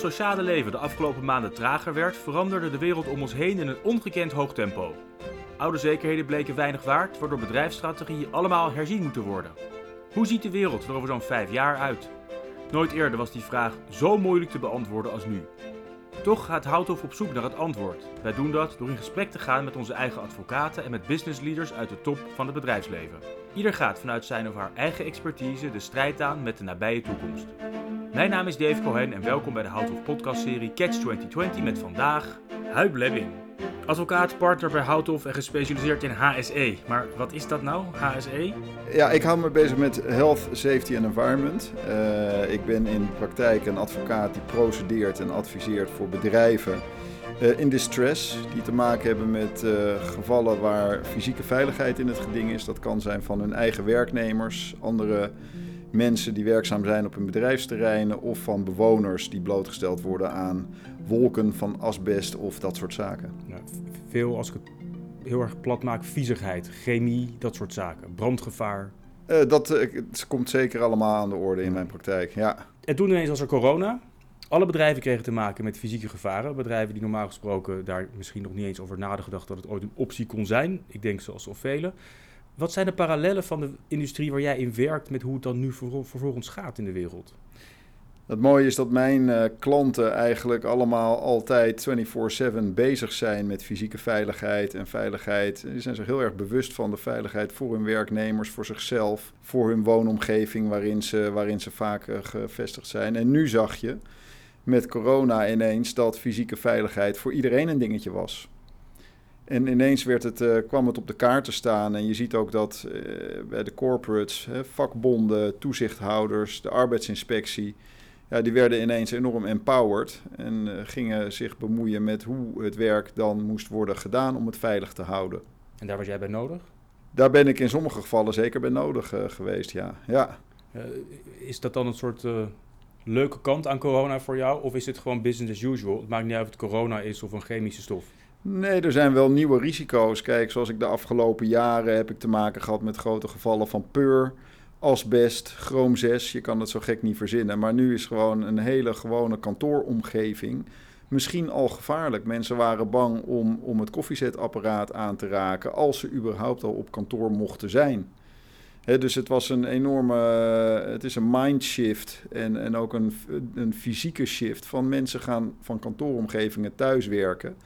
sociale leven de afgelopen maanden trager werd, veranderde de wereld om ons heen in een ongekend hoog tempo. Oude zekerheden bleken weinig waard, waardoor bedrijfsstrategieën allemaal herzien moeten worden. Hoe ziet de wereld er over zo'n vijf jaar uit? Nooit eerder was die vraag zo moeilijk te beantwoorden als nu. Toch gaat Houthof op zoek naar het antwoord. Wij doen dat door in gesprek te gaan met onze eigen advocaten en met businessleaders uit de top van het bedrijfsleven. Ieder gaat vanuit zijn of haar eigen expertise de strijd aan met de nabije toekomst. Mijn naam is Dave Cohen en welkom bij de Houthof podcastserie Catch 2020 met vandaag Huib Lebbing. Advocaat, partner bij Houthof en gespecialiseerd in HSE. Maar wat is dat nou, HSE? Ja, ik hou me bezig met health, safety en environment. Uh, ik ben in praktijk een advocaat die procedeert en adviseert voor bedrijven uh, in distress. Die te maken hebben met uh, gevallen waar fysieke veiligheid in het geding is. Dat kan zijn van hun eigen werknemers, andere mensen die werkzaam zijn op hun bedrijfsterreinen of van bewoners die blootgesteld worden aan wolken van asbest of dat soort zaken. Ja, veel, als ik het heel erg plat maak, viezigheid, chemie, dat soort zaken, brandgevaar. Uh, dat uh, komt zeker allemaal aan de orde in mijn praktijk, ja. En toen ineens was er corona. Alle bedrijven kregen te maken met fysieke gevaren. Bedrijven die normaal gesproken daar misschien nog niet eens over nagedacht dat het ooit een optie kon zijn. Ik denk zoals velen. Wat zijn de parallellen van de industrie waar jij in werkt met hoe het dan nu vervolgens gaat in de wereld? Het mooie is dat mijn uh, klanten eigenlijk allemaal altijd 24/7 bezig zijn met fysieke veiligheid en veiligheid. Die zijn zich heel erg bewust van de veiligheid voor hun werknemers, voor zichzelf, voor hun woonomgeving waarin ze, waarin ze vaak uh, gevestigd zijn. En nu zag je met corona ineens dat fysieke veiligheid voor iedereen een dingetje was. En ineens werd het, uh, kwam het op de kaart te staan. En je ziet ook dat uh, bij de corporates, hè, vakbonden, toezichthouders, de arbeidsinspectie, ja, die werden ineens enorm empowered. En uh, gingen zich bemoeien met hoe het werk dan moest worden gedaan om het veilig te houden. En daar was jij bij nodig? Daar ben ik in sommige gevallen zeker bij nodig geweest, ja. ja. is dat dan een soort leuke kant aan corona voor jou? Of is het gewoon business as usual? Het maakt niet uit of het corona is of een chemische stof. Nee, er zijn wel nieuwe risico's. Kijk, zoals ik de afgelopen jaren heb ik te maken gehad met grote gevallen van peur, asbest, chroom 6. Je kan het zo gek niet verzinnen. Maar nu is gewoon een hele gewone kantooromgeving misschien al gevaarlijk. Mensen waren bang om, om het koffiezetapparaat aan te raken als ze überhaupt al op kantoor mochten zijn. dus het was een enorme, het is een mindshift en, en ook een, een fysieke shift van mensen gaan van kantooromgevingen thuiswerken.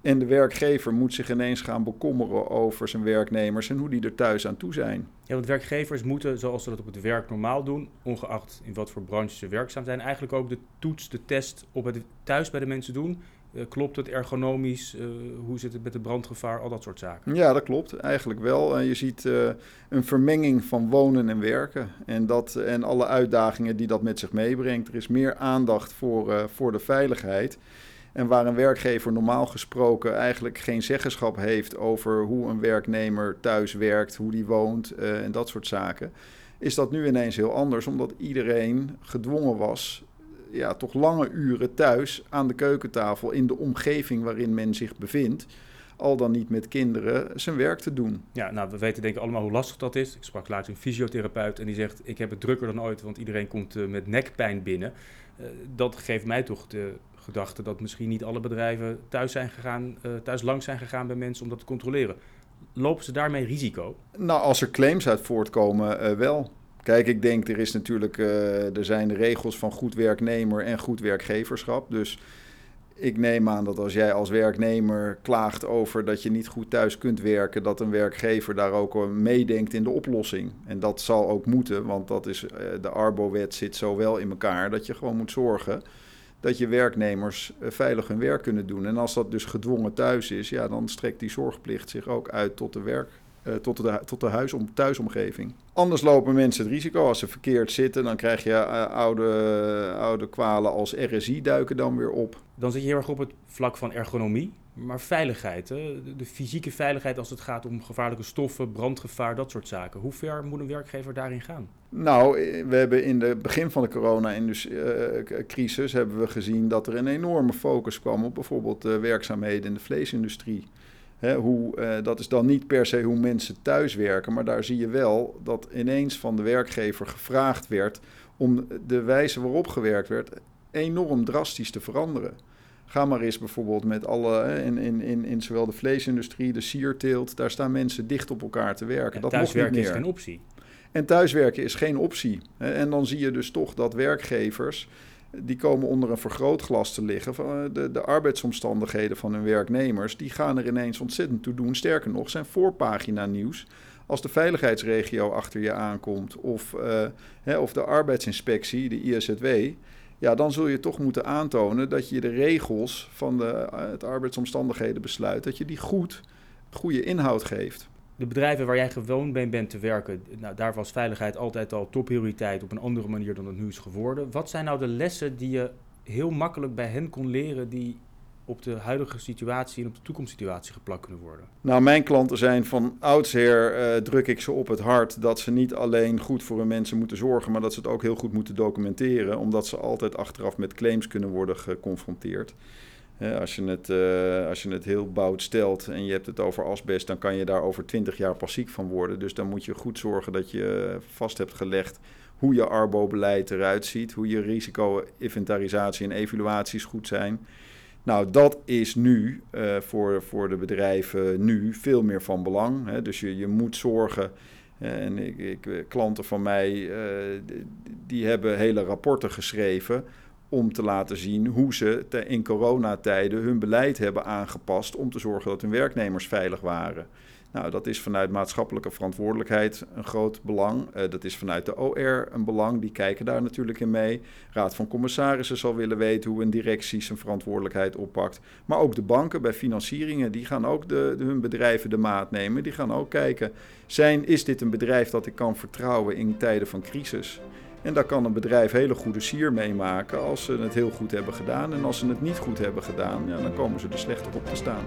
En de werkgever moet zich ineens gaan bekommeren over zijn werknemers en hoe die er thuis aan toe zijn. Ja, want werkgevers moeten, zoals ze dat op het werk normaal doen, ongeacht in wat voor branche ze werkzaam zijn, eigenlijk ook de toets, de test op het thuis bij de mensen doen. Uh, klopt het ergonomisch? Uh, hoe zit het met het brandgevaar? Al dat soort zaken. Ja, dat klopt. Eigenlijk wel. Uh, je ziet een vermenging van wonen en werken. En, dat, en alle uitdagingen die dat met zich meebrengt. Er is meer aandacht voor, voor de veiligheid. En waar een werkgever normaal gesproken eigenlijk geen zeggenschap heeft over hoe een werknemer thuis werkt, hoe die woont uh, en dat soort zaken, is dat nu ineens heel anders, omdat iedereen gedwongen was, ja, toch lange uren thuis aan de keukentafel in de omgeving waarin men zich bevindt al dan niet met kinderen zijn werk te doen. Ja, nou, we weten denk ik allemaal hoe lastig dat is. Ik sprak laatst een fysiotherapeut en die zegt: Ik heb het drukker dan ooit, want iedereen komt uh, met nekpijn binnen. Uh, dat geeft mij toch de gedachte dat misschien niet alle bedrijven thuis, zijn gegaan, uh, thuis langs zijn gegaan bij mensen om dat te controleren. Lopen ze daarmee risico? Nou, als er claims uit voortkomen, wel. Kijk, ik denk er is natuurlijk, er zijn de regels van goed werknemer en goed werkgeverschap. Dus ik neem aan dat als jij als werknemer klaagt over dat je niet goed thuis kunt werken, dat een werkgever daar ook meedenkt in de oplossing. En dat zal ook moeten, want dat is, eh, de Arbo-wet zit zo wel in elkaar dat je gewoon moet zorgen dat je werknemers eh, veilig hun werk kunnen doen. En als dat dus gedwongen thuis is, ja, dan strekt die zorgplicht zich ook uit tot de werk. Uh, tot de, tot de huisom, thuisomgeving. Anders lopen mensen het risico. Als ze verkeerd zitten, dan krijg je oude, oude kwalen als RSI duiken dan weer op dan zit je heel erg op het vlak van ergonomie. Maar veiligheid, hè? De, fysieke veiligheid als het gaat om gevaarlijke stoffen, brandgevaar, dat soort zaken. Hoe ver moet een werkgever daarin gaan? Nou, we hebben in het begin van de corona-crisis hebben we gezien dat er een enorme focus kwam op bijvoorbeeld de werkzaamheden in de vleesindustrie. hoe, dat is dan niet per se hoe mensen thuis werken, maar daar zie je wel dat ineens van de werkgever gevraagd werd om de wijze waarop gewerkt werd enorm drastisch te veranderen. Ga maar eens bijvoorbeeld met alle, in, in, in, in zowel de vleesindustrie, de sierteelt, daar staan mensen dicht op elkaar te werken. En dat thuiswerken is niet meer. geen optie. En thuiswerken is geen optie. En dan zie je dus toch dat werkgevers, die komen onder een vergrootglas te liggen. Van eh, de, de arbeidsomstandigheden van hun werknemers, die gaan er ineens ontzettend toe doen. Sterker nog, zijn voorpagina nieuws. Als de veiligheidsregio achter je aankomt of, uh, hè, of de arbeidsinspectie, de ISZW, ja, dan zul je toch moeten aantonen dat je de regels van de, uh, het arbeidsomstandighedenbesluit, dat je die goed, goede inhoud geeft. De bedrijven waar jij gewoon bij bent te werken, nou, daar was veiligheid altijd al topprioriteit op een andere manier dan het nu is geworden. Wat zijn nou de lessen die je heel makkelijk bij hen kon leren die op de huidige situatie en op de toekomstsituatie geplakt kunnen worden? Nou, mijn klanten zijn van oudsher, uh, druk ik ze op het hart, dat ze niet alleen goed voor hun mensen moeten zorgen, maar dat ze het ook heel goed moeten documenteren, omdat ze altijd achteraf met claims kunnen worden geconfronteerd. Als je, het, uh, als je het heel bout stelt en je hebt het over asbest, dan kan je daar over 20 jaar pas ziek van worden. Dus dan moet je goed zorgen dat je vast hebt gelegd hoe je arbo-beleid eruit ziet, hoe je risico-inventarisatie en evaluaties goed zijn. Nou, dat is nu uh, voor, voor de bedrijven nu veel meer van belang. Hè. Dus je, je moet zorgen. En ik, ik, klanten van mij, die hebben hele rapporten geschreven om te laten zien hoe ze in coronatijden hun beleid hebben aangepast om te zorgen dat hun werknemers veilig waren. Nou, dat is vanuit maatschappelijke verantwoordelijkheid een groot belang. Uh, dat is vanuit de OR een belang. Die kijken daar natuurlijk in mee. Raad van Commissarissen zal willen weten hoe een directie zijn verantwoordelijkheid oppakt. Maar ook de banken bij financieringen, die gaan ook de, de, hun bedrijven de maat nemen. Die gaan ook kijken, zijn, is dit een bedrijf dat ik kan vertrouwen in tijden van crisis? En daar kan een bedrijf hele goede sier meemaken als ze het heel goed hebben gedaan. En als ze het niet goed hebben gedaan, ja, dan komen ze er slechter op te staan.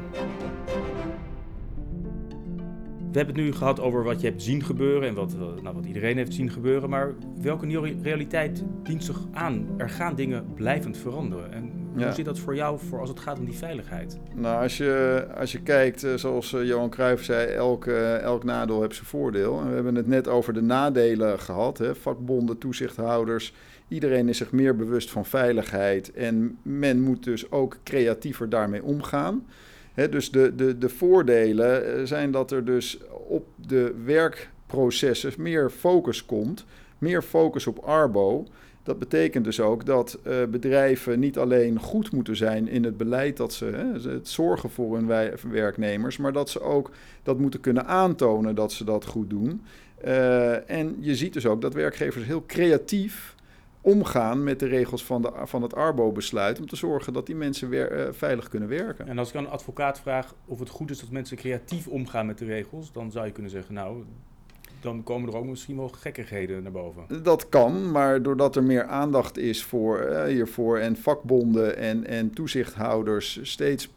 We hebben het nu gehad over wat je hebt zien gebeuren en wat, nou, wat iedereen heeft zien gebeuren. Maar welke nieuwe realiteit dient zich aan? Er gaan dingen blijvend veranderen. En Ja. hoe zit dat voor jou voor als het gaat om die veiligheid? Nou, als je, als je kijkt, eh, zoals eh, Johan Cruijff zei, elk, elk nadeel heeft zijn voordeel. En we hebben het net over de nadelen gehad. Hè? Vakbonden, toezichthouders. Iedereen is zich meer bewust van veiligheid. En men moet dus ook creatiever daarmee omgaan. Dus de, de, de voordelen eh, zijn dat er dus op de werkprocessen meer focus komt. Meer focus op Arbo. Dat betekent dus ook dat uh, bedrijven niet alleen goed moeten zijn in het beleid dat ze hè, het zorgen voor hun werknemers, maar dat ze ook dat moeten kunnen aantonen dat ze dat goed doen. Uh, en je ziet dus ook dat werkgevers heel creatief omgaan met de regels van, de, van het Arbo-besluit om te zorgen dat die mensen weer uh, veilig kunnen werken. En als ik aan een advocaat vraag of het goed is dat mensen creatief omgaan met de regels, dan zou je kunnen zeggen, nou, dan komen er ook misschien wel gekkigheden naar boven. Dat kan, maar doordat er meer aandacht is voor, uh, hiervoor en vakbonden en, en toezichthouders steeds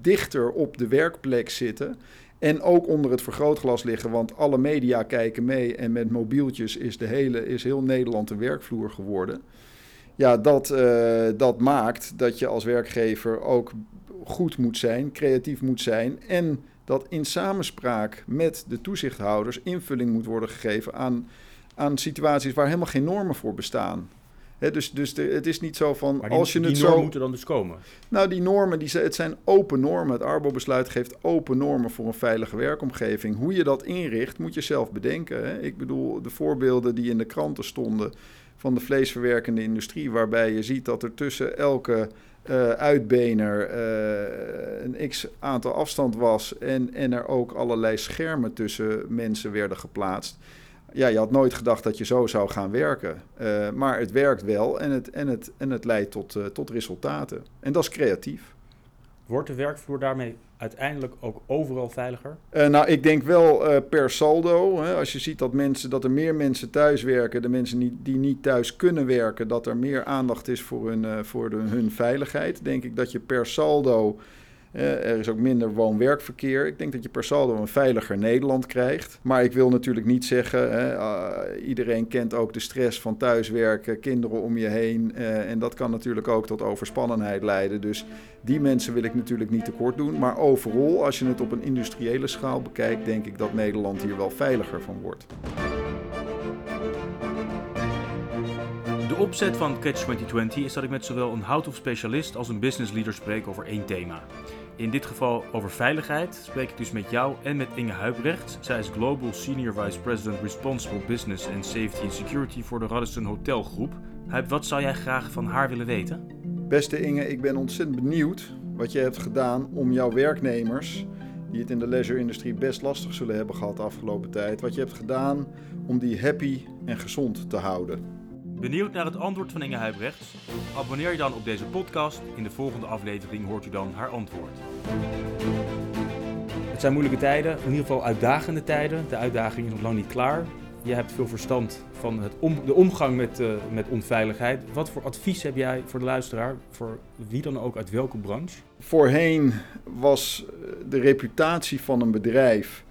dichter op de werkplek zitten en ook onder het vergrootglas liggen, want alle media kijken mee en met mobieltjes is, de hele, is heel Nederland een werkvloer geworden. Ja, dat, uh, dat maakt dat je als werkgever ook goed moet zijn, creatief moet zijn en dat in samenspraak met de toezichthouders invulling moet worden gegeven aan, aan situaties waar helemaal geen normen voor bestaan. He, dus dus de, het is niet zo van maar die, als je die het normen zo. moeten dan dus komen. Nou, die normen, die, het zijn open normen. Het Arbo-besluit geeft open normen voor een veilige werkomgeving. Hoe je dat inricht, moet je zelf bedenken. Hè? Ik bedoel, de voorbeelden die in de kranten stonden van de vleesverwerkende industrie, waarbij je ziet dat er tussen elke uh, uitbener uh, een x aantal afstand was en, en er ook allerlei schermen tussen mensen werden geplaatst. Ja, je had nooit gedacht dat je zo zou gaan werken. Uh, maar het werkt wel en het, en het, en het leidt tot, uh, tot resultaten. En dat is creatief. Wordt de werkvloer daarmee uiteindelijk ook overal veiliger? Uh, nou, ik denk wel per saldo. Hè, als je ziet dat, mensen, dat er meer mensen thuis werken, de mensen die, die niet thuis kunnen werken, dat er meer aandacht is voor hun, voor de, hun veiligheid, denk ik dat je per saldo. Uh, er is ook minder woon-werkverkeer. Ik denk dat je per saldo een veiliger Nederland krijgt. Maar ik wil natuurlijk niet zeggen, uh, iedereen kent ook de stress van thuiswerken, kinderen om je heen. Uh, en dat kan natuurlijk ook tot overspannenheid leiden. Dus die mensen wil ik natuurlijk niet tekort doen. Maar overal, als je het op een industriële schaal bekijkt, denk ik dat Nederland hier wel veiliger van wordt. De opzet van Catch 2020 is dat ik met zowel een houthof-specialist als een business leader spreek over één thema. In dit geval over veiligheid spreek ik dus met jou en met Inge Huibrecht. Zij is Global Senior Vice President Responsible Business and Safety and Security voor de Radisson Hotel Groep. Huib, wat zou jij graag van haar willen weten? Beste Inge, ik ben ontzettend benieuwd wat je hebt gedaan om jouw werknemers, die het in de leisure-industrie best lastig zullen hebben gehad de afgelopen tijd, wat je hebt gedaan om die happy en gezond te houden. Benieuwd naar het antwoord van Inge Huibrechts? Abonneer je dan op deze podcast. In de volgende aflevering hoort u dan haar antwoord. Het zijn moeilijke tijden, in ieder geval uitdagende tijden. De uitdaging is nog lang niet klaar. Je hebt veel verstand van het om, de omgang met, uh, met onveiligheid. Wat voor advies heb jij voor de luisteraar, voor wie dan ook, uit welke branche? Voorheen was de reputatie van een bedrijf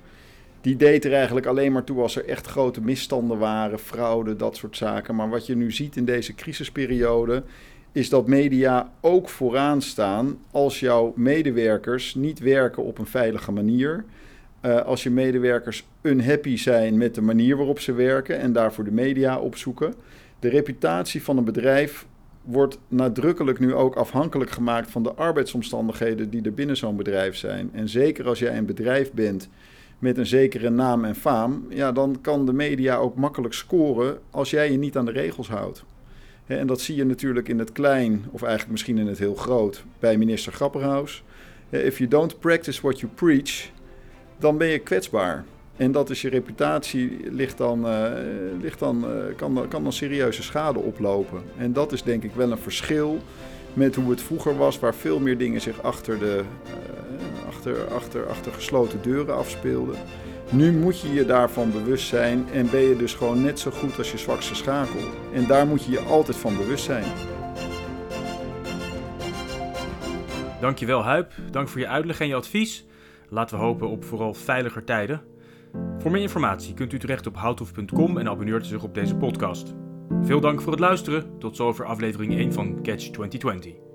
die deed er eigenlijk alleen maar toe als er echt grote misstanden waren, fraude, dat soort zaken. Maar wat je nu ziet in deze crisisperiode, is dat media ook vooraan staan als jouw medewerkers niet werken op een veilige manier. Uh, als je medewerkers unhappy zijn met de manier waarop ze werken en daarvoor de media opzoeken. De reputatie van een bedrijf wordt nadrukkelijk nu ook afhankelijk gemaakt van de arbeidsomstandigheden die er binnen zo'n bedrijf zijn. En zeker als jij een bedrijf bent met een zekere naam en faam, ja, dan kan de media ook makkelijk scoren als jij je niet aan de regels houdt. En dat zie je natuurlijk in het klein, of eigenlijk misschien in het heel groot, bij minister Grapperhaus. If you don't practice what you preach, dan ben je kwetsbaar. En dat is je reputatie, ligt dan, uh, ligt dan, uh, kan, kan dan serieuze schade oplopen. En dat is denk ik wel een verschil met hoe het vroeger was, waar veel meer dingen zich achter, de, uh, achter, achter, achter gesloten deuren afspeelden. Nu moet je je daarvan bewust zijn en ben je dus gewoon net zo goed als je zwakste schakel. En daar moet je je altijd van bewust zijn. Dankjewel Huip, dank voor je uitleg en je advies. Laten we hopen op vooral veiliger tijden. Voor meer informatie kunt u terecht op houthof.com en abonneert u zich op deze podcast. Veel dank voor het luisteren. Tot zover aflevering 1 van Catch 2020.